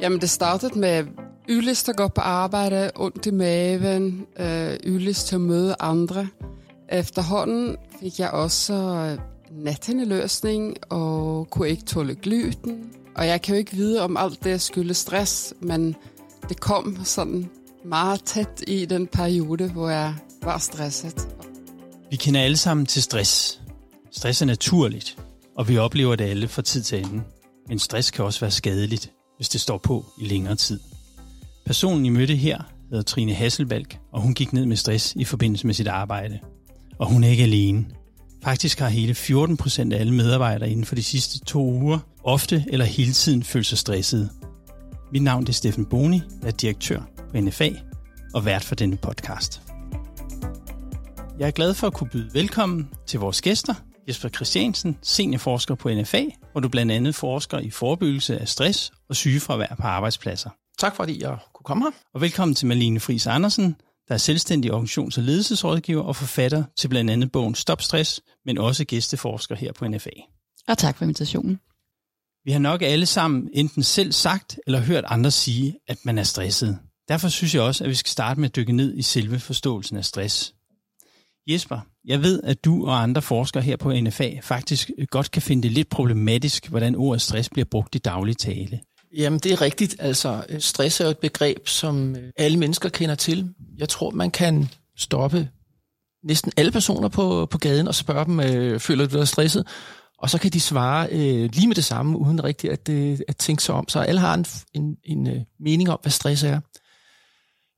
Jamen, det startede med yldest at gå på arbejde, ondt i maven, øh, yldest til at møde andre. Efterhånden fik jeg også øh, nattændeløsning og kunne ikke tåle gluten. Og jeg kan jo ikke vide, om alt det skyldes stress, men det kom sådan meget tæt i den periode, hvor jeg var stresset. Vi kender alle sammen til stress. Stress er naturligt, og vi oplever det alle fra tid til anden. Men stress kan også være skadeligt, hvis det står på i længere tid. Personen, I mødte her, hedder Trine Hasselbalk, og hun gik ned med stress i forbindelse med sit arbejde. Og hun er ikke alene. Faktisk har hele 14 procent af alle medarbejdere inden for de sidste to uger ofte eller hele tiden følt sig stressede. Mit navn er Steffen Boni, jeg er direktør på NFA og vært for denne podcast. Jeg er glad for at kunne byde velkommen til vores gæster, Jesper Christiansen, seniorforsker på NFA, hvor du blandt andet forsker i forebyggelse af stress og sygefravær på arbejdspladser. Tak fordi jeg kunne komme her. Og velkommen til Malene Friis Andersen, der er selvstændig organisations- og ledelsesrådgiver og forfatter til blandt andet bogen Stop Stress, men også gæsteforsker her på NFA. Og tak for invitationen. Vi har nok alle sammen enten selv sagt eller hørt andre sige, at man er stresset. Derfor synes jeg også, at vi skal starte med at dykke ned i selve forståelsen af stress. Jesper, jeg ved, at du og andre forskere her på NFA faktisk godt kan finde det lidt problematisk, hvordan ordet stress bliver brugt i daglig tale. Jamen, det er rigtigt. Altså, stress er jo et begreb, som øh, alle mennesker kender til. Jeg tror, man kan stoppe næsten alle personer på, på gaden og spørge dem, øh, føler du dig stresset? Og så kan de svare øh, lige med det samme, uden rigtigt at, øh, at tænke sig om. Så alle har en, en, en øh, mening om, hvad stress er.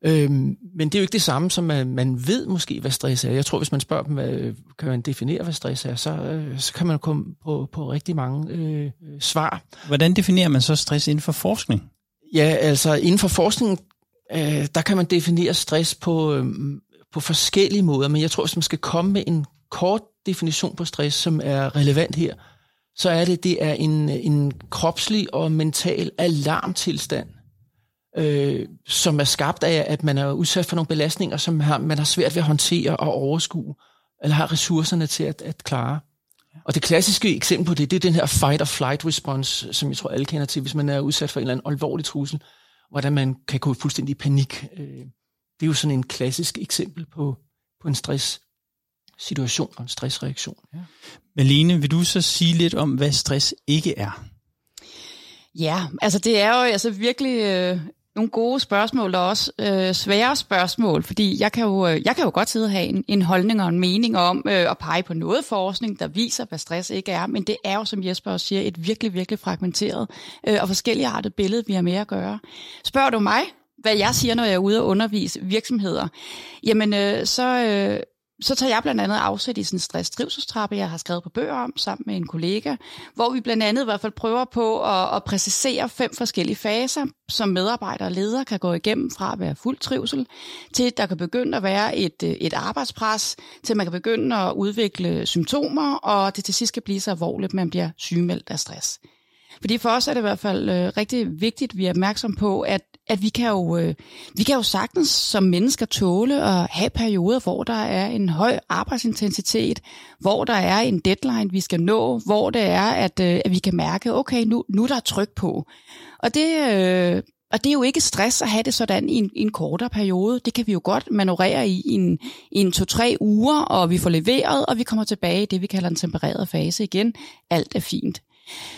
Øhm, men det er jo ikke det samme, som man, man ved måske, hvad stress er. Jeg tror, hvis man spørger dem, hvad, kan man definere, hvad stress er, så, øh, så kan man komme på, på rigtig mange øh, svar. Hvordan definerer man så stress inden for forskning? Ja, altså inden for forskning, øh, der kan man definere stress på, øh, på forskellige måder, men jeg tror, hvis man skal komme med en kort definition på stress, som er relevant her, så er det, det er en, en kropslig og mental alarmtilstand, øh, som er skabt af, at man er udsat for nogle belastninger, som har, man har svært ved at håndtere og overskue, eller har ressourcerne til at, at klare. Og det klassiske eksempel på det, det er den her fight-or-flight response, som jeg tror alle kender til, hvis man er udsat for en eller anden alvorlig trussel, hvordan man kan gå fuldstændig i panik. Øh, det er jo sådan en klassisk eksempel på, på en stress situation og en stressreaktion. Ja. Malene, vil du så sige lidt om, hvad stress ikke er? Ja, altså det er jo altså virkelig øh, nogle gode spørgsmål, og også øh, svære spørgsmål, fordi jeg kan jo, øh, jeg kan jo godt sidde og have en, en holdning og en mening om øh, at pege på noget forskning, der viser, hvad stress ikke er, men det er jo, som Jesper også siger, et virkelig, virkelig fragmenteret øh, og forskelligartet billede, vi har med at gøre. Spørger du mig, hvad jeg siger, når jeg er ude og undervise virksomheder, jamen øh, så, øh, så tager jeg blandt andet afsæt i sådan en stress-trivselstrappe, jeg har skrevet på bøger om sammen med en kollega, hvor vi blandt andet i hvert fald prøver på at, at præcisere fem forskellige faser, som medarbejdere og ledere kan gå igennem fra at være fuld trivsel, til at der kan begynde at være et, øh, et arbejdspres, til man kan begynde at udvikle symptomer, og det til sidst kan blive så alvorligt, at man bliver sygemeldt af stress. Fordi for os er det i hvert fald øh, rigtig vigtigt, at vi er opmærksom på, at, at vi, kan jo, øh, vi kan jo sagtens som mennesker tåle at have perioder, hvor der er en høj arbejdsintensitet, hvor der er en deadline, vi skal nå, hvor det er, at, øh, at vi kan mærke, okay, nu, nu er der tryk på. Og det, øh, og det er jo ikke stress at have det sådan i en, i en kortere periode. Det kan vi jo godt manøvrere i, i en, i en to-tre uger, og vi får leveret, og vi kommer tilbage i det, vi kalder en tempereret fase igen. Alt er fint.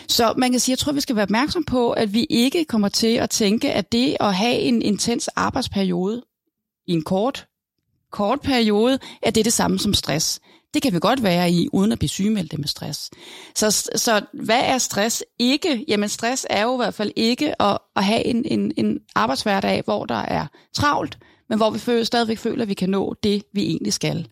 Så man kan sige, jeg tror, vi skal være opmærksom på, at vi ikke kommer til at tænke, at det at have en intens arbejdsperiode i en kort, kort periode, at det er det samme som stress. Det kan vi godt være i, uden at blive sygemeldt med stress. Så, så hvad er stress ikke? Jamen stress er jo i hvert fald ikke at, at have en, en, en arbejdshverdag, hvor der er travlt, men hvor vi føler, stadigvæk føler, at vi kan nå det, vi egentlig skal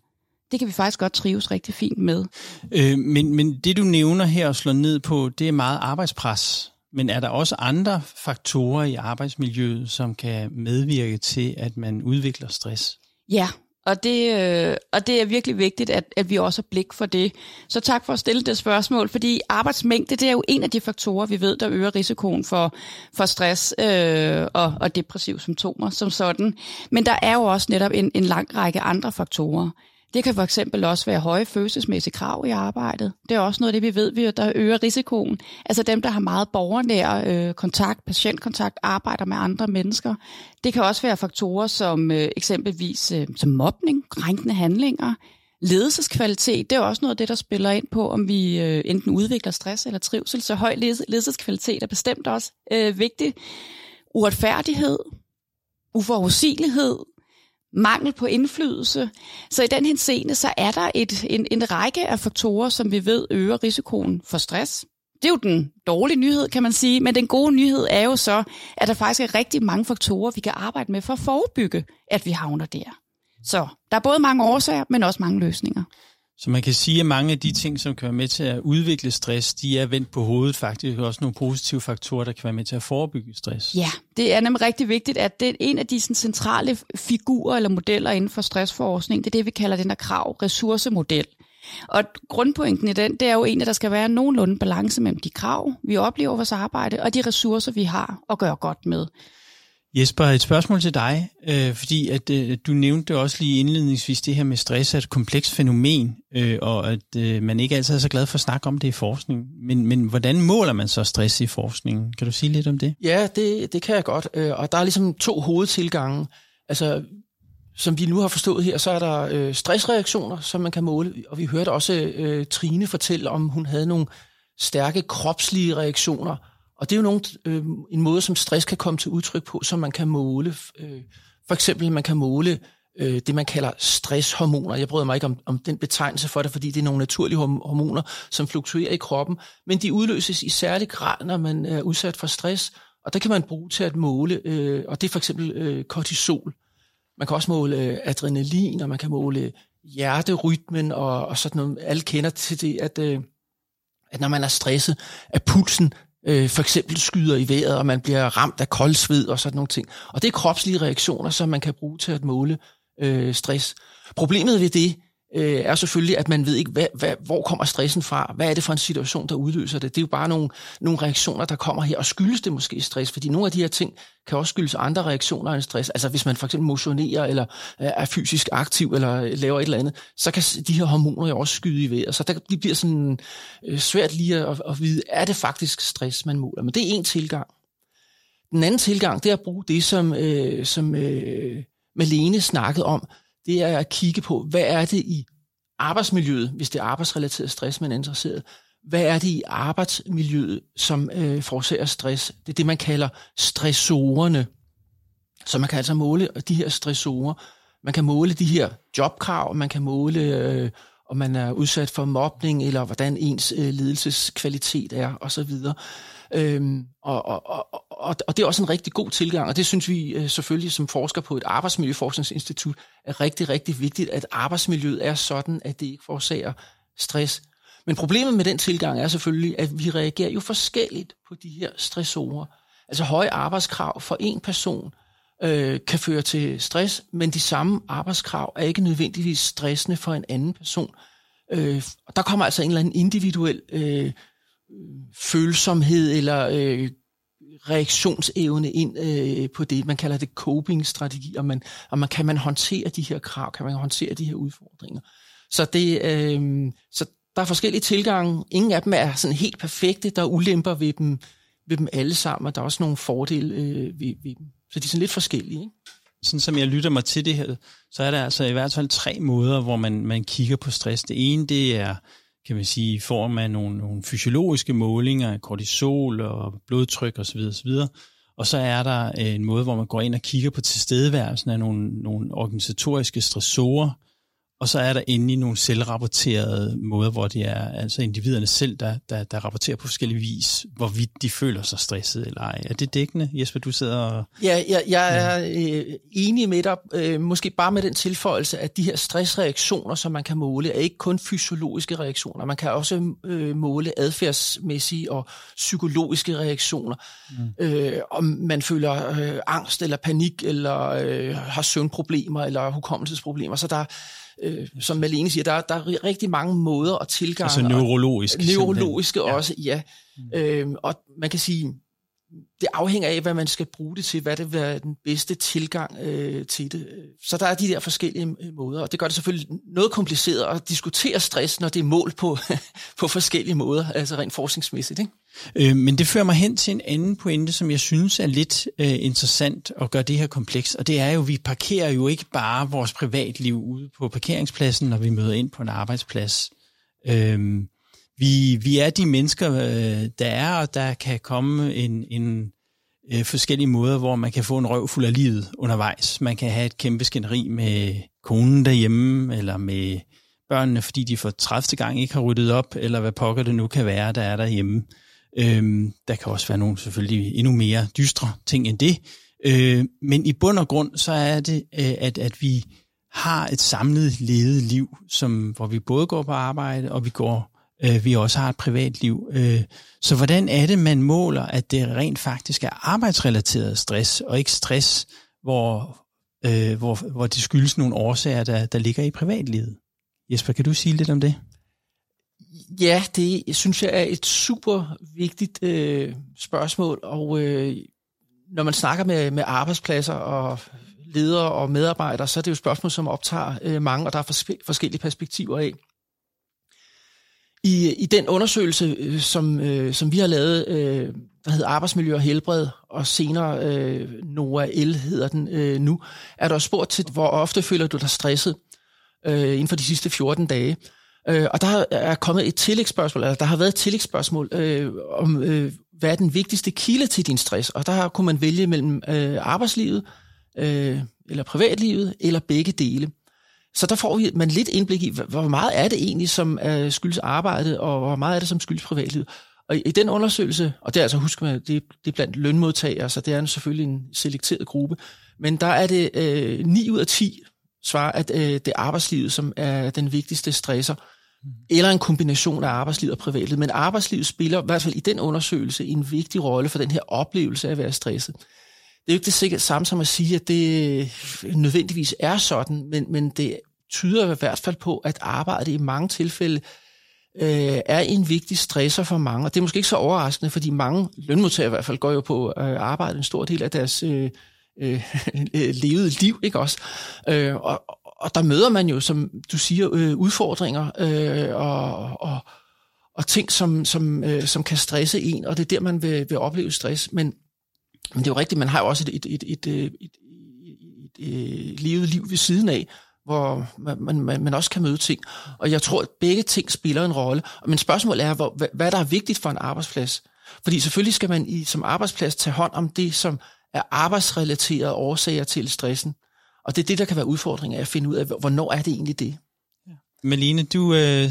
det kan vi faktisk godt trives rigtig fint med. Øh, men, men det du nævner her og slår ned på, det er meget arbejdspres. Men er der også andre faktorer i arbejdsmiljøet, som kan medvirke til, at man udvikler stress? Ja, og det, øh, og det er virkelig vigtigt, at, at vi også har blik for det. Så tak for at stille det spørgsmål, fordi arbejdsmængde det er jo en af de faktorer, vi ved, der øger risikoen for, for stress øh, og, og depressive symptomer som sådan. Men der er jo også netop en, en lang række andre faktorer. Det kan for eksempel også være høje følelsesmæssige krav i arbejdet. Det er også noget af det, vi ved, der øger risikoen. Altså dem, der har meget borgernær øh, kontakt, patientkontakt, arbejder med andre mennesker. Det kan også være faktorer som øh, eksempelvis øh, som mobning, krænkende handlinger, ledelseskvalitet. Det er også noget af det, der spiller ind på, om vi øh, enten udvikler stress eller trivsel. Så høj ledelseskvalitet er bestemt også øh, vigtig. Uretfærdighed, uforudsigelighed, mangel på indflydelse. Så i den henseende, så er der et, en, en række af faktorer, som vi ved øger risikoen for stress. Det er jo den dårlige nyhed, kan man sige, men den gode nyhed er jo så, at der faktisk er rigtig mange faktorer, vi kan arbejde med for at forebygge, at vi havner der. Så der er både mange årsager, men også mange løsninger. Så man kan sige, at mange af de ting, som kan være med til at udvikle stress, de er vendt på hovedet faktisk. Også nogle positive faktorer, der kan være med til at forebygge stress. Ja, det er nemlig rigtig vigtigt, at det er en af de sådan, centrale figurer eller modeller inden for stressforskning. Det er det, vi kalder den der krav-ressourcemodel. Og grundpointen i den, det er jo egentlig, at der skal være nogenlunde balance mellem de krav, vi oplever vores arbejde, og de ressourcer, vi har at gøre godt med. Jesper, et spørgsmål til dig, øh, fordi at øh, du nævnte også lige indledningsvis det her med stress er et komplekst fænomen, øh, og at øh, man ikke altid er så glad for at snakke om det i forskning. Men, men hvordan måler man så stress i forskningen? Kan du sige lidt om det? Ja, det, det kan jeg godt, øh, og der er ligesom to hovedtilgange. Altså, som vi nu har forstået her, så er der øh, stressreaktioner, som man kan måle, og vi hørte også øh, Trine fortælle, om hun havde nogle stærke kropslige reaktioner, og det er jo nogle, øh, en måde, som stress kan komme til udtryk på, som man kan måle. Øh, for eksempel, man kan måle øh, det, man kalder stresshormoner. Jeg bryder mig ikke om, om den betegnelse for det, fordi det er nogle naturlige hormoner, som fluktuerer i kroppen, men de udløses i særlig grad, når man er udsat for stress, og det kan man bruge til at måle, øh, og det er for eksempel øh, kortisol. Man kan også måle øh, adrenalin, og man kan måle hjerterytmen, og, og sådan noget. Alle kender til det, at, øh, at når man er stresset, at pulsen øh, for eksempel skyder i vejret, og man bliver ramt af koldsved og sådan nogle ting. Og det er kropslige reaktioner, som man kan bruge til at måle øh, stress. Problemet ved det øh, er selvfølgelig, at man ved ikke, hvad, hvad, hvor kommer stressen fra? Hvad er det for en situation, der udløser det? Det er jo bare nogle, nogle reaktioner, der kommer her, og skyldes det måske stress? Fordi nogle af de her ting kan også skyldes andre reaktioner end stress. Altså hvis man for eksempel motionerer, eller øh, er fysisk aktiv, eller øh, laver et eller andet, så kan de her hormoner jo også skyde i vejret. Så der, det bliver sådan øh, svært lige at, at vide, er det faktisk stress, man måler? Men det er en tilgang. Den anden tilgang, det er at bruge det, som, øh, som øh, Malene snakkede om, det er at kigge på, hvad er det i arbejdsmiljøet, hvis det er arbejdsrelateret stress, man er interesseret. Hvad er det i arbejdsmiljøet, som øh, forårsager stress? Det er det, man kalder stressorerne. Så man kan altså måle de her stressorer. Man kan måle de her jobkrav, man kan måle, øh, om man er udsat for mobning, eller hvordan ens øh, ledelseskvalitet er, osv. Øhm, og, og, og, og, og det er også en rigtig god tilgang, og det synes vi øh, selvfølgelig som forsker på et arbejdsmiljøforskningsinstitut er rigtig, rigtig vigtigt, at arbejdsmiljøet er sådan, at det ikke forårsager stress. Men problemet med den tilgang er selvfølgelig, at vi reagerer jo forskelligt på de her stressorer. Altså høje arbejdskrav for en person øh, kan føre til stress, men de samme arbejdskrav er ikke nødvendigvis stressende for en anden person. Øh, der kommer altså en eller anden individuel øh, følsomhed eller øh, reaktionsevne ind øh, på det. Man kalder det coping-strategi, og man, og man kan man håndtere de her krav, kan man håndtere de her udfordringer. Så, det, øh, så der er forskellige tilgange. Ingen af dem er sådan helt perfekte. Der er ulemper ved dem, ved dem alle sammen, og der er også nogle fordele øh, ved, ved dem. Så de er sådan lidt forskellige. Ikke? Sådan som jeg lytter mig til det her, så er der altså i hvert fald tre måder, hvor man, man kigger på stress. Det ene, det er kan man sige, i form af nogle, nogle fysiologiske målinger af kortisol og blodtryk osv. osv. Og så er der øh, en måde, hvor man går ind og kigger på tilstedeværelsen af nogle, nogle organisatoriske stressorer, og så er der endelig nogle selvrapporterede måder, hvor det er altså individerne selv, der, der, der rapporterer på forskellige vis, hvorvidt de føler sig stresset eller ej. Er det dækkende, Jesper, du sidder og... Ja, jeg, jeg er øh, enig med dig, øh, måske bare med den tilføjelse, at de her stressreaktioner, som man kan måle, er ikke kun fysiologiske reaktioner. Man kan også øh, måle adfærdsmæssige og psykologiske reaktioner. Mm. Øh, om man føler øh, angst eller panik, eller øh, har søvnproblemer, eller hukommelsesproblemer. Så der øh, som Malene siger, der, der er rigtig mange måder at tilgange. Altså neurologiske. Neurologiske også, ja. Mm. Øh, og man kan sige, det afhænger af, hvad man skal bruge det til, hvad det er den bedste tilgang øh, til det. Så der er de der forskellige øh, måder, og det gør det selvfølgelig noget kompliceret at diskutere stress, når det er mål på, på forskellige måder, altså rent forskningsmæssigt. Ikke? Øh, men det fører mig hen til en anden pointe, som jeg synes er lidt øh, interessant at gøre det her kompleks, og det er jo, at vi parkerer jo ikke bare vores privatliv ude på parkeringspladsen, når vi møder ind på en arbejdsplads. Øh, vi, vi er de mennesker, øh, der er, og der kan komme en, en øh, forskellige måder, hvor man kan få en røv fuld af livet undervejs. Man kan have et kæmpe skænderi med konen derhjemme, eller med børnene, fordi de for 30. gang ikke har ryddet op, eller hvad pokker det nu kan være, der er derhjemme. Øhm, der kan også være nogle selvfølgelig endnu mere dystre ting end det. Øh, men i bund og grund, så er det, øh, at, at vi har et samlet ledet liv, som, hvor vi både går på arbejde, og vi går øh, vi også har et privatliv. Øh, så hvordan er det, man måler, at det rent faktisk er arbejdsrelateret stress, og ikke stress, hvor, øh, hvor, hvor det skyldes nogle årsager, der, der ligger i privatlivet? Jesper, kan du sige lidt om det? Ja, det synes jeg er et super vigtigt øh, spørgsmål, og øh, når man snakker med, med arbejdspladser og ledere og medarbejdere, så er det jo et spørgsmål, som optager øh, mange, og der er forskellige perspektiver af. I, i den undersøgelse, øh, som, øh, som vi har lavet, øh, der hedder Arbejdsmiljø og Helbred, og senere øh, Noah L hedder den øh, nu, er der spurgt til, hvor ofte føler du dig stresset øh, inden for de sidste 14 dage. Øh, og der er kommet et tillægsspørgsmål, eller der har været et tillægsspørgsmål øh, om, øh, hvad er den vigtigste kilde til din stress? Og der kunne man vælge mellem øh, arbejdslivet, øh, eller privatlivet, eller begge dele. Så der får man lidt indblik i, hvor meget er det egentlig, som øh, skyldes arbejdet, og hvor meget er det, som skyldes privatlivet. Og i den undersøgelse, og det er altså, husk man, det, det er blandt lønmodtagere, så det er selvfølgelig en selekteret gruppe, men der er det øh, 9 ud af 10 svarer, at øh, det er arbejdslivet, som er den vigtigste stresser, mm. eller en kombination af arbejdslivet og privatlivet. Men arbejdslivet spiller i hvert fald i den undersøgelse en vigtig rolle for den her oplevelse af at være stresset. Det er jo ikke det sikkert samme som at sige, at det nødvendigvis er sådan, men, men det tyder i hvert fald på, at arbejdet i mange tilfælde øh, er en vigtig stresser for mange. Og det er måske ikke så overraskende, fordi mange lønmodtagere i hvert fald går jo på øh, arbejde en stor del af deres øh, øh, levede liv, ikke også? Øh, og, og der møder man jo, som du siger, øh, udfordringer øh, og, og, og ting, som, som, øh, som kan stresse en, og det er der, man vil, vil opleve stress. Men men det er jo rigtigt, man har jo også et, et, et, et, øh, et, et, et, et levet liv ved siden af, hvor man, man, man også kan møde ting. Og jeg tror, at begge ting spiller en rolle. Men spørgsmålet er, hvor, hvad der er vigtigt for en arbejdsplads. Fordi selvfølgelig skal man i, som arbejdsplads tage hånd om det, som er arbejdsrelaterede årsager til stressen. Og det er det, der kan være udfordringen af at finde ud af, hvornår er det egentlig det. Ja. Malene, du øh,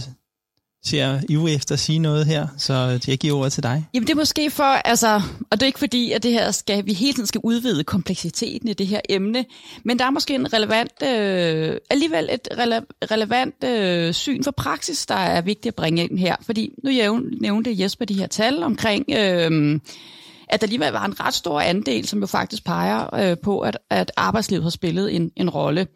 ser ivrig efter at sige noget her, så jeg giver ordet til dig. Jamen det er måske for, altså, og det er ikke fordi, at det her skal, vi hele tiden skal udvide kompleksiteten i det her emne, men der er måske en relevant, øh, alligevel et rele- relevant øh, syn for praksis, der er vigtigt at bringe ind her, fordi nu nævnte Jesper de her tal omkring, øh, at der alligevel var en ret stor andel, som jo faktisk peger øh, på, at, at arbejdslivet har spillet en, en rolle.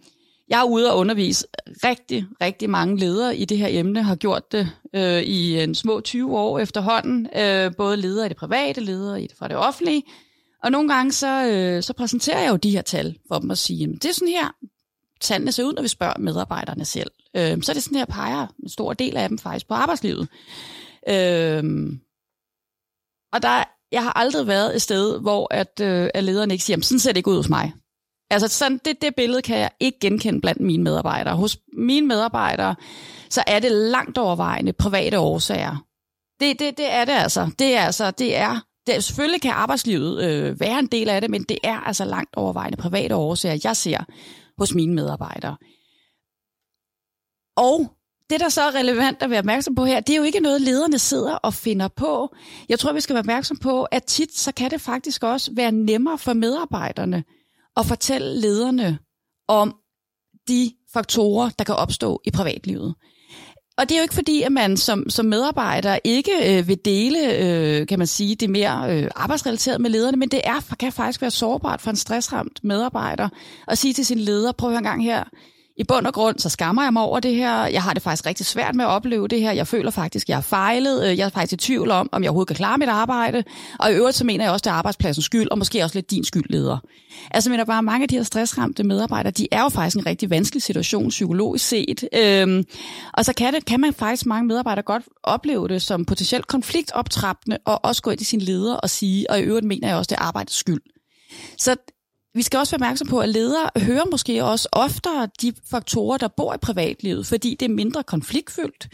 Jeg er ude og undervise rigtig, rigtig mange ledere i det her emne, har gjort det øh, i en små 20 år efterhånden. Øh, både ledere i det private, ledere i det fra det offentlige. Og nogle gange så, øh, så præsenterer jeg jo de her tal for dem og siger, det er sådan her, tallene ser ud, når vi spørger medarbejderne selv. Øh, så er det sådan her, peger en stor del af dem faktisk på arbejdslivet. Øh, og der, jeg har aldrig været et sted, hvor at, øh, at lederne ikke siger, sådan ser det ikke ud hos mig. Altså sådan, det, det billede kan jeg ikke genkende blandt mine medarbejdere. Hos mine medarbejdere, så er det langt overvejende private årsager. Det, det, det er det altså. Det er altså, det er, det selvfølgelig kan arbejdslivet øh, være en del af det, men det er altså langt overvejende private årsager, jeg ser hos mine medarbejdere. Og det, der så er relevant at være opmærksom på her, det er jo ikke noget, lederne sidder og finder på. Jeg tror, vi skal være opmærksom på, at tit så kan det faktisk også være nemmere for medarbejderne at fortælle lederne om de faktorer, der kan opstå i privatlivet. Og det er jo ikke fordi, at man som, som medarbejder ikke øh, vil dele, øh, kan man sige, det mere øh, arbejdsrelateret med lederne, men det er, kan faktisk være sårbart for en stressramt medarbejder at sige til sin leder, prøv at høre en gang her, i bund og grund, så skammer jeg mig over det her. Jeg har det faktisk rigtig svært med at opleve det her. Jeg føler faktisk, at jeg har fejlet. Øh, jeg er faktisk i tvivl om, om jeg overhovedet kan klare mit arbejde. Og i øvrigt, så mener jeg også, at det er arbejdspladsens skyld, og måske også lidt din skyld, leder. Altså, jeg mener bare, mange af de her stressramte medarbejdere, de er jo faktisk en rigtig vanskelig situation, psykologisk set. Øhm, og så kan, det, kan man faktisk mange medarbejdere godt opleve det som potentielt konfliktoptrappende, og også gå ind i sin leder og sige, og i øvrigt mener jeg også, det er arbejdets skyld. Så vi skal også være opmærksom på, at ledere hører måske også oftere de faktorer, der bor i privatlivet, fordi det er mindre konfliktfyldt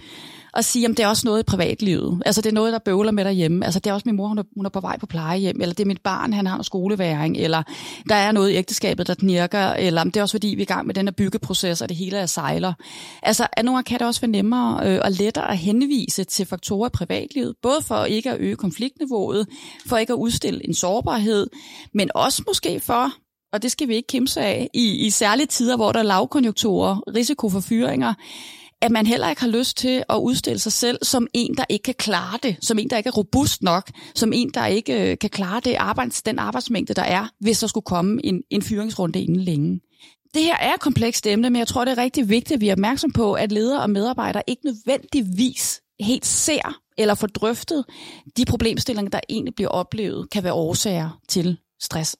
at sige, at det er også noget i privatlivet. Altså det er noget, der bøvler med derhjemme. Altså det er også min mor, hun er, hun er på vej på plejehjem, eller det er mit barn, han har en skoleværing, eller der er noget i ægteskabet, der knirker, eller det er også fordi, vi er i gang med den her byggeproces, og det hele er sejler. Altså at nogle gange kan det også være nemmere øh, og lettere at henvise til faktorer i privatlivet, både for ikke at øge konfliktniveauet, for ikke at udstille en sårbarhed, men også måske for, og det skal vi ikke kimse af, i, i særlige tider, hvor der er lavkonjunkturer, risiko for fyringer, at man heller ikke har lyst til at udstille sig selv som en, der ikke kan klare det, som en, der ikke er robust nok, som en, der ikke øh, kan klare det arbejds, den arbejdsmængde, der er, hvis der skulle komme en, en fyringsrunde inden længe. Det her er et komplekst emne, men jeg tror, det er rigtig vigtigt, at vi er opmærksom på, at ledere og medarbejdere ikke nødvendigvis helt ser eller får drøftet de problemstillinger, der egentlig bliver oplevet, kan være årsager til stress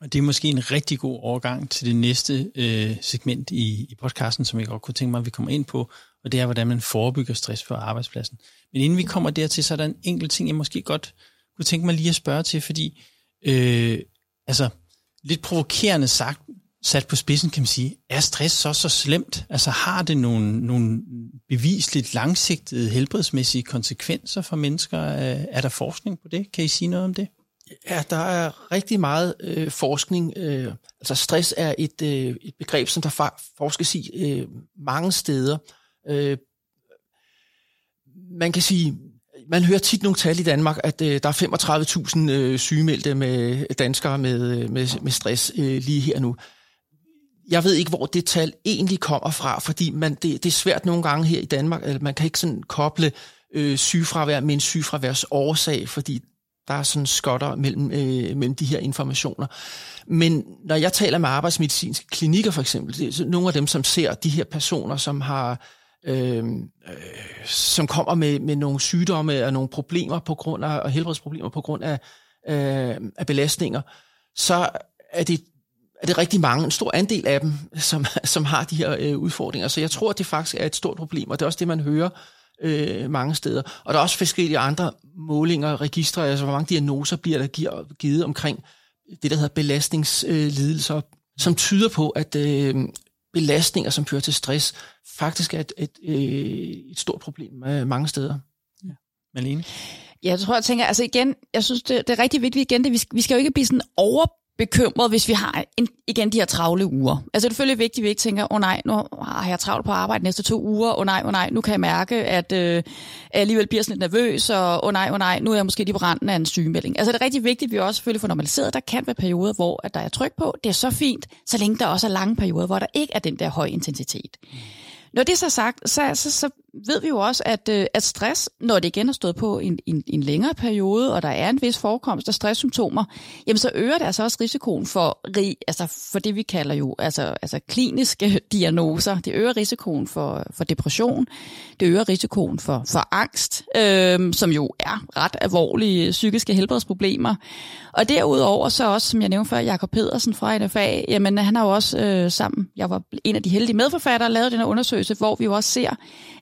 og det er måske en rigtig god overgang til det næste øh, segment i, i podcasten, som jeg godt kunne tænke mig, at vi kommer ind på, og det er, hvordan man forebygger stress på arbejdspladsen. Men inden vi kommer dertil, så er der en enkelt ting, jeg måske godt kunne tænke mig lige at spørge til, fordi øh, altså lidt provokerende sagt, sat på spidsen, kan man sige, er stress så så slemt? Altså har det nogle, nogle bevisligt langsigtede helbredsmæssige konsekvenser for mennesker? Øh, er der forskning på det? Kan I sige noget om det? Ja, der er rigtig meget øh, forskning. Øh, altså stress er et, øh, et begreb, som der forskes i øh, mange steder. Øh, man kan sige, man hører tit nogle tal i Danmark, at øh, der er 35.000 øh, sygemeldte med øh, danskere med, øh, med, med stress øh, lige her nu. Jeg ved ikke, hvor det tal egentlig kommer fra, fordi man, det, det er svært nogle gange her i Danmark. at man kan ikke sådan koble øh, sygefravær med en sygefraværs årsag, fordi der er sådan skotter mellem, øh, mellem de her informationer. Men når jeg taler med arbejdsmedicinske klinikker for eksempel, det er nogle af dem, som ser de her personer, som har øh, øh, som kommer med, med nogle sygdomme og nogle problemer på grund af, og helbredsproblemer på grund af, øh, af belastninger, så er det, er det rigtig mange, en stor andel af dem, som, som har de her øh, udfordringer. Så jeg tror, at det faktisk er et stort problem, og det er også det, man hører øh, mange steder. Og der er også forskellige andre målinger og registre, altså hvor mange diagnoser bliver der giver, givet omkring det, der hedder belastningslidelser, som tyder på, at øh, belastninger, som fører til stress, faktisk er et, et, et, øh, et stort problem øh, mange steder. Ja. Malene? Ja, jeg tror, jeg tænker, altså igen, jeg synes, det, det er rigtig vigtigt igen, det, vi, vi skal jo ikke blive sådan over bekymret, hvis vi har en, igen de her travle uger. Altså det er selvfølgelig vigtigt, at vi ikke tænker, åh oh, nej, nu har jeg travlt på arbejde næste to uger, åh oh, nej, åh oh, nej, nu kan jeg mærke, at øh, jeg alligevel bliver sådan lidt nervøs, og åh oh, nej, åh oh, nej, nu er jeg måske lige på randen af en sygemelding. Altså det er rigtig vigtigt, at vi også selvfølgelig får normaliseret, der kan være perioder, hvor at der er tryk på. Det er så fint, så længe der også er lange perioder, hvor der ikke er den der høj intensitet. Når det er så sagt, så, så, så ved vi jo også, at, øh, at stress, når det igen har stået på en, en, en længere periode, og der er en vis forekomst af stresssymptomer, jamen så øger det altså også risikoen for, altså for det, vi kalder jo altså, altså kliniske diagnoser. Det øger risikoen for, for depression, det øger risikoen for, for angst, øh, som jo er ret alvorlige psykiske helbredsproblemer. Og derudover så også, som jeg nævnte før, Jakob Pedersen fra NFA, jamen han har jo også øh, sammen, jeg var en af de heldige medforfattere, lavet den her undersøgelse, hvor vi jo også ser,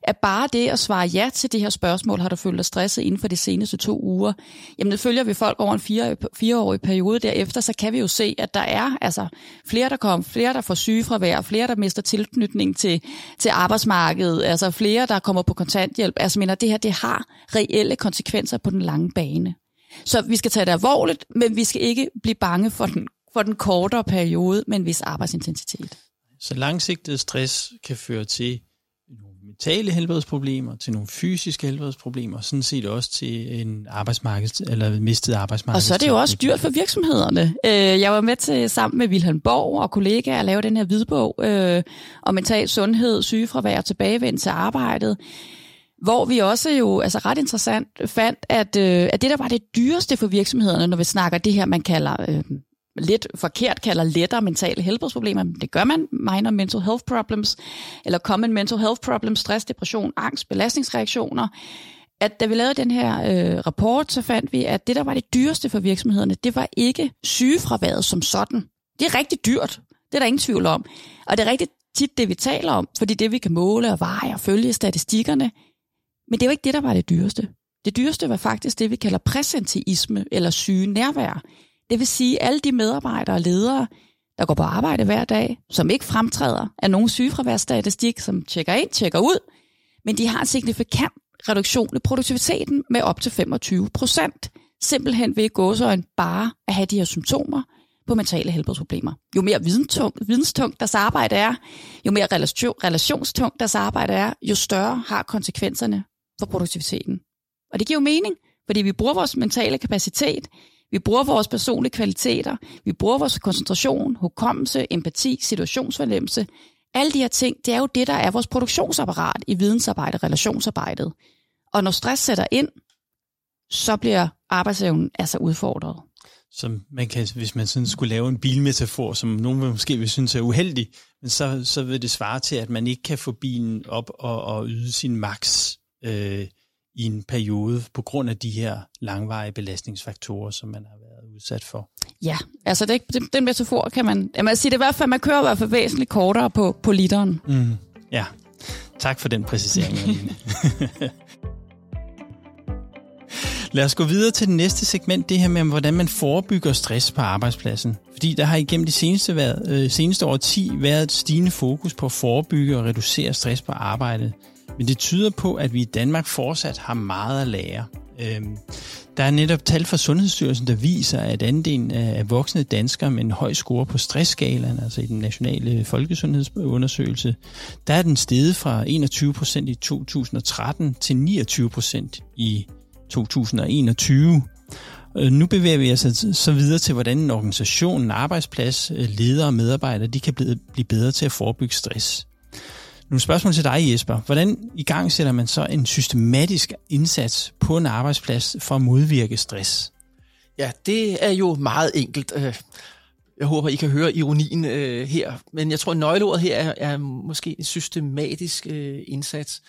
at bare det at svare ja til det her spørgsmål, har du følt dig stresset inden for de seneste to uger, jamen det følger vi folk over en fire, fireårig periode derefter, så kan vi jo se, at der er altså flere, der kommer, flere, der får sygefravær, flere, der mister tilknytning til, til arbejdsmarkedet, altså flere, der kommer på kontanthjælp. Altså mener, det her, det har reelle konsekvenser på den lange bane. Så vi skal tage det alvorligt, men vi skal ikke blive bange for den, for den kortere periode med en vis arbejdsintensitet. Så langsigtet stress kan føre til mentale helbredsproblemer, til nogle fysiske helbredsproblemer, sådan set også til en arbejdsmarked, eller mistet arbejdsmarked. Og så er det jo også dyrt for virksomhederne. Øh, jeg var med til sammen med Wilhelm Borg og kollegaer at lave den her hvidbog øh, om mental sundhed, sygefravær og tilbagevendt til arbejdet hvor vi også jo altså ret interessant fandt, at, øh, at det der var det dyreste for virksomhederne, når vi snakker det her, man kalder øh, lidt forkert kalder lettere mentale helbredsproblemer. Det gør man, minor mental health problems, eller common mental health problems, stress, depression, angst, belastningsreaktioner. At da vi lavede den her øh, rapport, så fandt vi, at det, der var det dyreste for virksomhederne, det var ikke sygefraværet som sådan. Det er rigtig dyrt. Det er der ingen tvivl om. Og det er rigtig tit det, vi taler om, fordi det, vi kan måle og veje og følge statistikkerne. Men det er ikke det, der var det dyreste. Det dyreste var faktisk det, vi kalder præsenteisme eller syge nærvær. Det vil sige, alle de medarbejdere og ledere, der går på arbejde hver dag, som ikke fremtræder af nogen sygefraværstatistik, som tjekker ind, tjekker ud, men de har en signifikant reduktion i produktiviteten med op til 25 procent. Simpelthen ved gåsøjne bare at have de her symptomer på mentale helbredsproblemer. Jo mere videnstungt, videnstungt deres arbejde er, jo mere relation, relationstungt deres arbejde er, jo større har konsekvenserne for produktiviteten. Og det giver jo mening, fordi vi bruger vores mentale kapacitet, vi bruger vores personlige kvaliteter, vi bruger vores koncentration, hukommelse, empati, situationsfornemmelse. Alle de her ting, det er jo det, der er vores produktionsapparat i vidensarbejde, relationsarbejdet. Og når stress sætter ind, så bliver arbejdsevnen altså udfordret. Som man kan, hvis man sådan skulle lave en bilmetafor, som nogen måske vil synes er uheldig, men så, så vil det svare til, at man ikke kan få bilen op og, og yde sin max øh, i en periode på grund af de her langvarige belastningsfaktorer, som man har været udsat for. Ja, altså det, det, den metafor kan man, man sige det i hvert fald, man kører i hvert fald væsentligt kortere på, på literen. Mm, ja, tak for den præcisering, Lad os gå videre til det næste segment, det her med, hvordan man forebygger stress på arbejdspladsen. Fordi der har igennem de seneste, været, øh, seneste år 10 været et stigende fokus på at forebygge og reducere stress på arbejdet. Men det tyder på, at vi i Danmark fortsat har meget at lære. Øhm, der er netop tal fra Sundhedsstyrelsen, der viser, at andelen af voksne danskere med en høj score på stressskalaen, altså i den nationale folkesundhedsundersøgelse, der er den steget fra 21 procent i 2013 til 29 procent i 2021. Øh, nu bevæger vi os altså så videre til, hvordan en organisation, en arbejdsplads, øh, ledere og medarbejdere, de kan blive bedre til at forebygge stress. Nogle spørgsmål til dig, Jesper. Hvordan i gang sætter man så en systematisk indsats på en arbejdsplads for at modvirke stress? Ja, det er jo meget enkelt. Øh, jeg håber, I kan høre ironien øh, her. Men jeg tror, at nøgleordet her er, er måske en systematisk øh, indsats.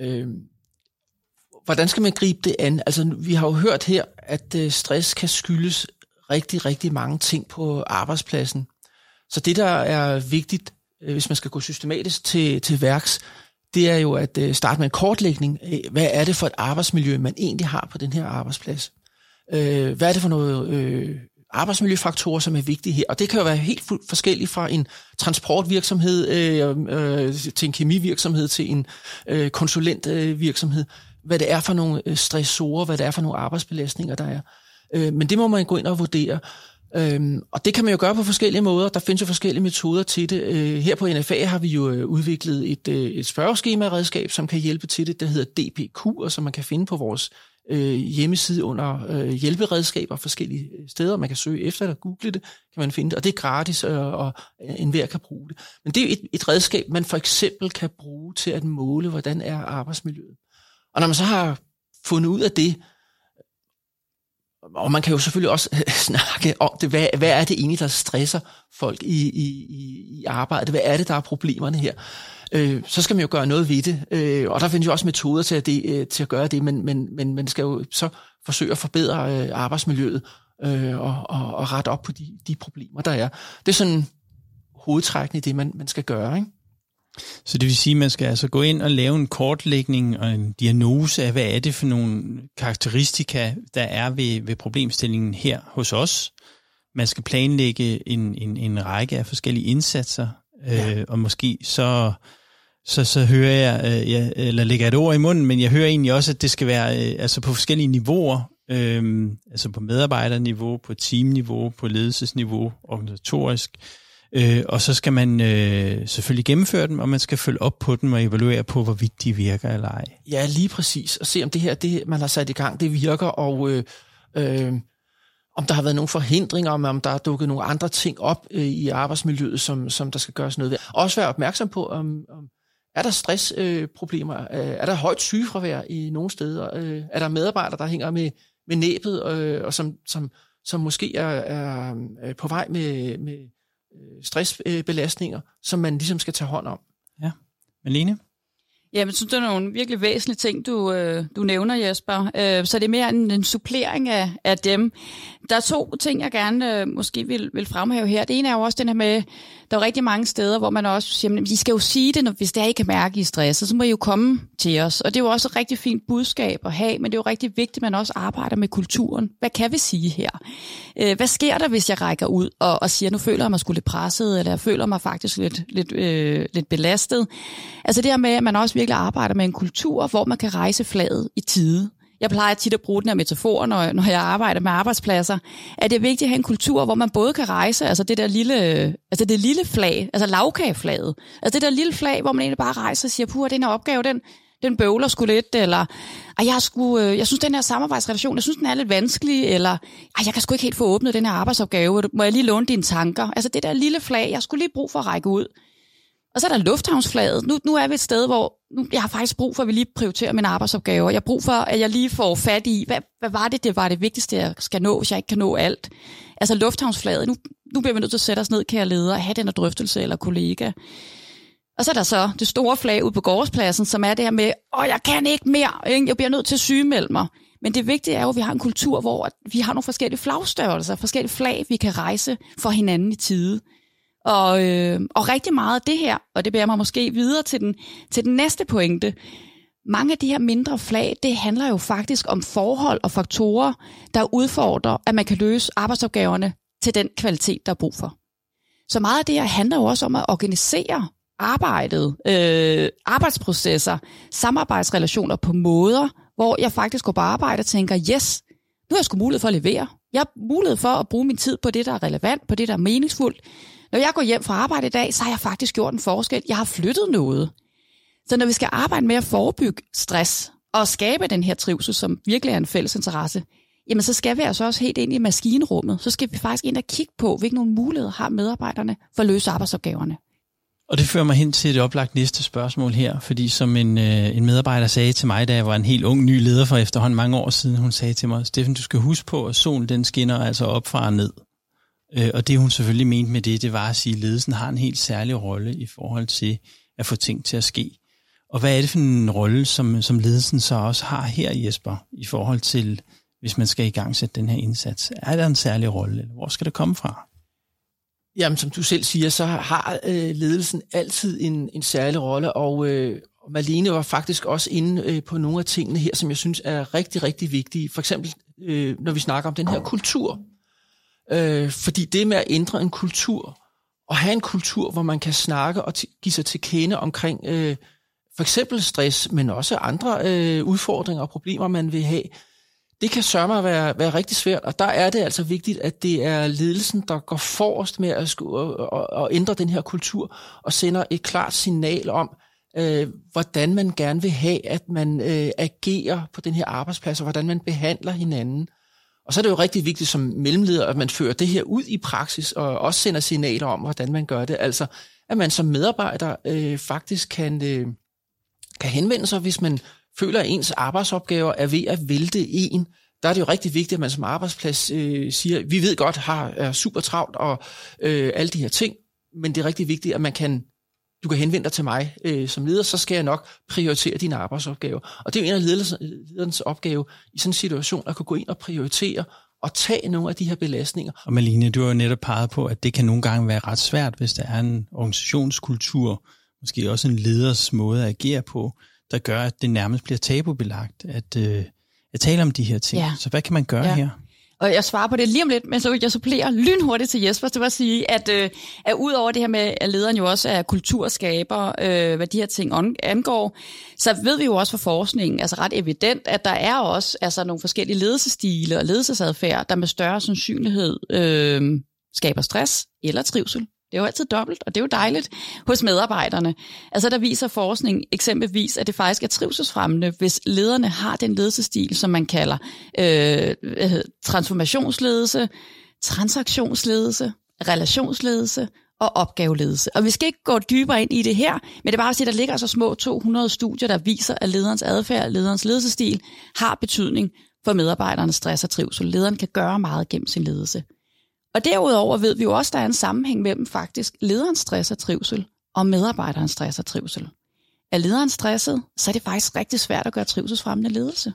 Øh, hvordan skal man gribe det an? Altså, vi har jo hørt her, at øh, stress kan skyldes rigtig, rigtig mange ting på arbejdspladsen. Så det, der er vigtigt, Øh, hvis man skal gå systematisk til, til værks, det er jo at øh, starte med en kortlægning hvad er det for et arbejdsmiljø, man egentlig har på den her arbejdsplads. Øh, hvad er det for noget øh, arbejdsmiljøfaktorer, som er vigtige her? Og det kan jo være helt forskelligt fra en transportvirksomhed øh, øh, til en kemivirksomhed til en øh, konsulentvirksomhed. Øh, hvad det er for nogle øh, stressorer, hvad det er for nogle arbejdsbelastninger, der er. Øh, men det må man gå ind og vurdere. Øhm, og det kan man jo gøre på forskellige måder. Der findes jo forskellige metoder til det. Øh, her på NFA har vi jo øh, udviklet et, øh, et spørgeskema-redskab, som kan hjælpe til det. Det hedder DPQ, og som man kan finde på vores øh, hjemmeside under hjælperedskaber forskellige steder. Man kan søge efter eller google det, kan man finde det. Og det er gratis, og, og enhver kan bruge det. Men det er jo et, et redskab, man for eksempel kan bruge til at måle, hvordan er arbejdsmiljøet. Og når man så har fundet ud af det, og man kan jo selvfølgelig også øh, snakke om det, hvad, hvad er det egentlig, der stresser folk i, i, i arbejdet? Hvad er det, der er problemerne her? Øh, så skal man jo gøre noget ved det. Øh, og der findes jo også metoder til at, det, øh, til at gøre det, men, men, men man skal jo så forsøge at forbedre øh, arbejdsmiljøet øh, og, og, og rette op på de, de problemer, der er. Det er sådan hovedtrækkende i det, man, man skal gøre. Ikke? Så det vil sige, at man skal altså gå ind og lave en kortlægning og en diagnose af, hvad er det for nogle karakteristika, der er ved, ved problemstillingen her hos os. Man skal planlægge en, en, en række af forskellige indsatser, ja. øh, og måske så, så, så hører jeg, øh, jeg, eller lægger et ord i munden, men jeg hører egentlig også, at det skal være øh, altså på forskellige niveauer, øh, altså på medarbejderniveau, på teamniveau, på ledelsesniveau, organisatorisk, Øh, Øh, og så skal man øh, selvfølgelig gennemføre dem, og man skal følge op på dem og evaluere på, hvorvidt de virker eller ej. Ja, lige præcis. Og se om det her, det man har sat i gang, det virker, og øh, øh, om der har været nogle forhindringer, om, om der er dukket nogle andre ting op øh, i arbejdsmiljøet, som, som der skal gøres noget ved. Også være opmærksom på, om, om er der stressproblemer? Øh, øh, er der højt sygefravær i nogle steder? Øh, er der medarbejdere, der hænger med, med næbet, øh, og som, som som måske er, er, på vej med, med stressbelastninger, som man ligesom skal tage hånd om. Ja. Malene? Ja, men synes, det er nogle virkelig væsentlige ting, du, øh, du nævner, Jesper. Øh, så det er mere en, en supplering af, af dem. Der er to ting, jeg gerne øh, måske vil, vil fremhæve her. Det ene er jo også den her med, der er rigtig mange steder, hvor man også siger, at I skal jo sige det, når, hvis det er, I kan mærke, I er stresset, så må I jo komme til os. Og det er jo også et rigtig fint budskab at have, men det er jo rigtig vigtigt, at man også arbejder med kulturen. Hvad kan vi sige her? Øh, hvad sker der, hvis jeg rækker ud og, og siger, nu føler jeg mig skulle lidt presset, eller jeg føler mig faktisk lidt, lidt, øh, lidt belastet? Altså det her med, at man også virkelig arbejder med en kultur, hvor man kan rejse flaget i tide. Jeg plejer tit at bruge den her metafor, når, når jeg arbejder med arbejdspladser, at det er vigtigt at have en kultur, hvor man både kan rejse, altså det der lille, altså det lille flag, altså lavkageflaget, altså det der lille flag, hvor man egentlig bare rejser og siger, puh, den her opgave, den, den bøvler sgu lidt, eller jeg, sgu, øh, jeg synes, den her samarbejdsrelation, jeg synes, den er lidt vanskelig, eller jeg kan sgu ikke helt få åbnet den her arbejdsopgave, må jeg lige låne dine tanker? Altså det der lille flag, jeg skulle lige brug for at række ud. Og så er der lufthavnsflaget. Nu, nu er vi et sted, hvor nu, jeg har faktisk brug for, at vi lige prioriterer mine arbejdsopgaver. Jeg har brug for, at jeg lige får fat i, hvad, hvad var det, det var det vigtigste, jeg skal nå, hvis jeg ikke kan nå alt. Altså lufthavnsflaget. Nu, nu bliver vi nødt til at sætte os ned, kære leder, og have den her drøftelse eller kollega. Og så er der så det store flag ud på gårdspladsen, som er det her med, åh, jeg kan ikke mere, ikke? jeg bliver nødt til at sygemelde mig. Men det vigtige er jo, at vi har en kultur, hvor vi har nogle forskellige flagstørrelser, forskellige flag, vi kan rejse for hinanden i tide. Og, øh, og rigtig meget af det her, og det bærer mig måske videre til den, til den næste pointe, mange af de her mindre flag, det handler jo faktisk om forhold og faktorer, der udfordrer, at man kan løse arbejdsopgaverne til den kvalitet, der er brug for. Så meget af det her handler jo også om at organisere arbejdet, øh, arbejdsprocesser, samarbejdsrelationer på måder, hvor jeg faktisk går på arbejde og tænker, yes, nu har jeg sgu mulighed for at levere. Jeg har mulighed for at bruge min tid på det, der er relevant, på det, der er meningsfuldt. Når jeg går hjem fra arbejde i dag, så har jeg faktisk gjort en forskel. Jeg har flyttet noget. Så når vi skal arbejde med at forebygge stress og skabe den her trivsel, som virkelig er en fælles interesse, jamen så skal vi altså også helt ind i maskinrummet. Så skal vi faktisk ind og kigge på, hvilke nogle muligheder har medarbejderne for at løse arbejdsopgaverne. Og det fører mig hen til det oplagt næste spørgsmål her, fordi som en, øh, en medarbejder sagde til mig, da jeg var en helt ung ny leder for efterhånden mange år siden, hun sagde til mig, Steffen, du skal huske på, at solen den skinner altså op fra og ned. Øh, og det hun selvfølgelig mente med det, det var at sige, at ledelsen har en helt særlig rolle i forhold til at få ting til at ske. Og hvad er det for en rolle, som, som ledelsen så også har her, Jesper, i forhold til, hvis man skal i gang sætte den her indsats? Er der en særlig rolle, eller hvor skal det komme fra? Jamen, som du selv siger, så har øh, ledelsen altid en, en særlig rolle, og øh, Malene var faktisk også inde øh, på nogle af tingene her, som jeg synes er rigtig, rigtig vigtige. For eksempel, øh, når vi snakker om den her kultur, Øh, fordi det med at ændre en kultur, og have en kultur, hvor man kan snakke og give sig til kende omkring øh, for eksempel stress, men også andre øh, udfordringer og problemer, man vil have, det kan sørge at være, være rigtig svært, og der er det altså vigtigt, at det er ledelsen, der går forrest med at, og, og, og ændre den her kultur, og sender et klart signal om, øh, hvordan man gerne vil have, at man øh, agerer på den her arbejdsplads, og hvordan man behandler hinanden. Og så er det jo rigtig vigtigt som mellemleder, at man fører det her ud i praksis, og også sender signaler om, hvordan man gør det. Altså, at man som medarbejder øh, faktisk kan, øh, kan henvende sig, hvis man føler, at ens arbejdsopgaver er ved at vælte en. Der er det jo rigtig vigtigt, at man som arbejdsplads øh, siger, vi ved godt, har er super travlt og øh, alle de her ting, men det er rigtig vigtigt, at man kan du kan henvende dig til mig øh, som leder, så skal jeg nok prioritere dine arbejdsopgaver. Og det er jo en af lederens opgave i sådan en situation, at kunne gå ind og prioritere og tage nogle af de her belastninger. Og Malene, du har jo netop peget på, at det kan nogle gange være ret svært, hvis der er en organisationskultur, måske også en leders måde at agere på, der gør, at det nærmest bliver tabubelagt at, øh, at tale om de her ting. Ja. Så hvad kan man gøre ja. her? Og jeg svarer på det lige om lidt, men så vil jeg supplere lynhurtigt til Jesper, til at sige, at, øh, at ud over det her med, at lederen jo også er kulturskaber, øh, hvad de her ting angår, så ved vi jo også fra forskningen, altså ret evident, at der er også altså, nogle forskellige ledelsestile og ledelsesadfærd, der med større sandsynlighed øh, skaber stress eller trivsel. Det er jo altid dobbelt, og det er jo dejligt hos medarbejderne. Altså der viser forskning eksempelvis, at det faktisk er trivselsfremmende, hvis lederne har den ledelsesstil, som man kalder øh, transformationsledelse, transaktionsledelse, relationsledelse og opgaveledelse. Og vi skal ikke gå dybere ind i det her, men det er bare at sige, at der ligger så små 200 studier, der viser, at lederens adfærd, lederens ledelsesstil har betydning for medarbejdernes stress og trivsel. Lederen kan gøre meget gennem sin ledelse. Og derudover ved vi jo også, at der er en sammenhæng mellem faktisk lederens stress og trivsel og medarbejderens stress og trivsel. Er lederen stresset, så er det faktisk rigtig svært at gøre trivselsfremmende ledelse.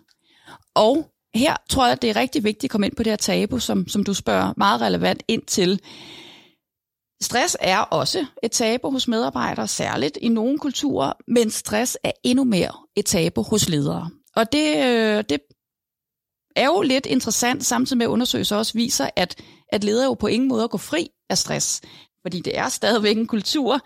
Og her tror jeg, det er rigtig vigtigt at komme ind på det her tabu, som, som du spørger meget relevant ind til. Stress er også et tabu hos medarbejdere, særligt i nogle kulturer, men stress er endnu mere et tabu hos ledere. Og det, øh, det er jo lidt interessant, samtidig med at undersøgelser også viser, at, at ledere jo på ingen måde går fri af stress. Fordi det er stadigvæk en kultur,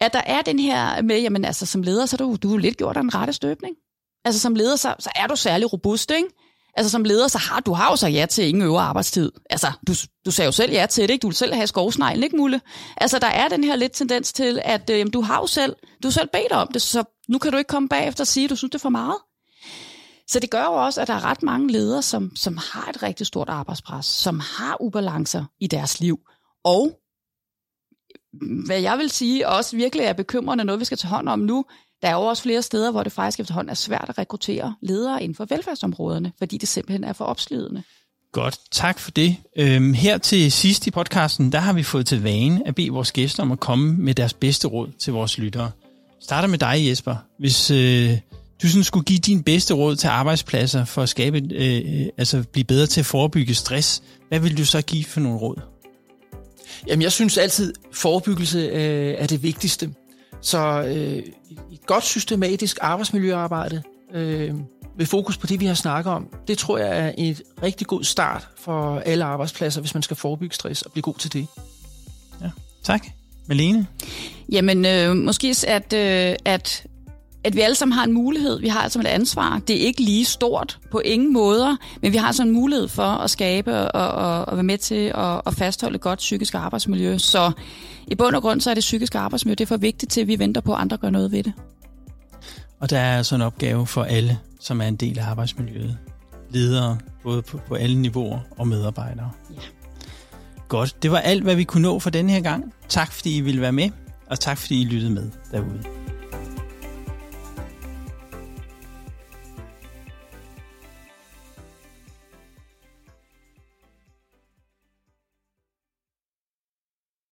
at der er den her med, jamen altså som leder, så er du, du er lidt gjort af en rette støbning. Altså som leder, så, så er du særlig robust, ikke? Altså som leder, så har du har jo så ja til ingen øvre arbejdstid. Altså, du, du sagde jo selv ja til det, ikke? Du vil selv have skovsneglen, ikke Mulle? Altså, der er den her lidt tendens til, at øh, jamen, du har jo selv, du har selv bedt om det, så nu kan du ikke komme bagefter og sige, at du synes, det er for meget. Så det gør jo også, at der er ret mange ledere, som, som har et rigtig stort arbejdspres, som har ubalancer i deres liv. Og hvad jeg vil sige også virkelig er bekymrende, noget vi skal tage hånd om nu, der er jo også flere steder, hvor det faktisk efterhånden er svært at rekruttere ledere inden for velfærdsområderne, fordi det simpelthen er for opslidende. Godt, tak for det. Øhm, her til sidst i podcasten, der har vi fået til vane at bede vores gæster om at komme med deres bedste råd til vores lyttere. Starter med dig, Jesper. Hvis øh, du sådan skulle give din bedste råd til arbejdspladser for at skabe, øh, altså blive bedre til at forebygge stress, hvad vil du så give for nogle råd? Jamen, jeg synes altid, forebyggelse øh, er det vigtigste. Så øh, et godt systematisk arbejdsmiljøarbejde øh, med fokus på det, vi har snakket om, det tror jeg er et rigtig god start for alle arbejdspladser, hvis man skal forebygge stress og blive god til det. Ja, tak. Malene? Jamen, øh, måske at, øh, at at vi alle sammen har en mulighed. Vi har altså et ansvar. Det er ikke lige stort på ingen måder, men vi har altså en mulighed for at skabe og, og, og være med til at, at fastholde et godt psykisk arbejdsmiljø. Så i bund og grund så er det psykiske arbejdsmiljø det er for vigtigt til, at vi venter på, at andre gør noget ved det. Og der er altså en opgave for alle, som er en del af arbejdsmiljøet. Ledere, både på, på alle niveauer og medarbejdere. Ja. Godt. Det var alt, hvad vi kunne nå for denne her gang. Tak fordi I ville være med, og tak fordi I lyttede med derude.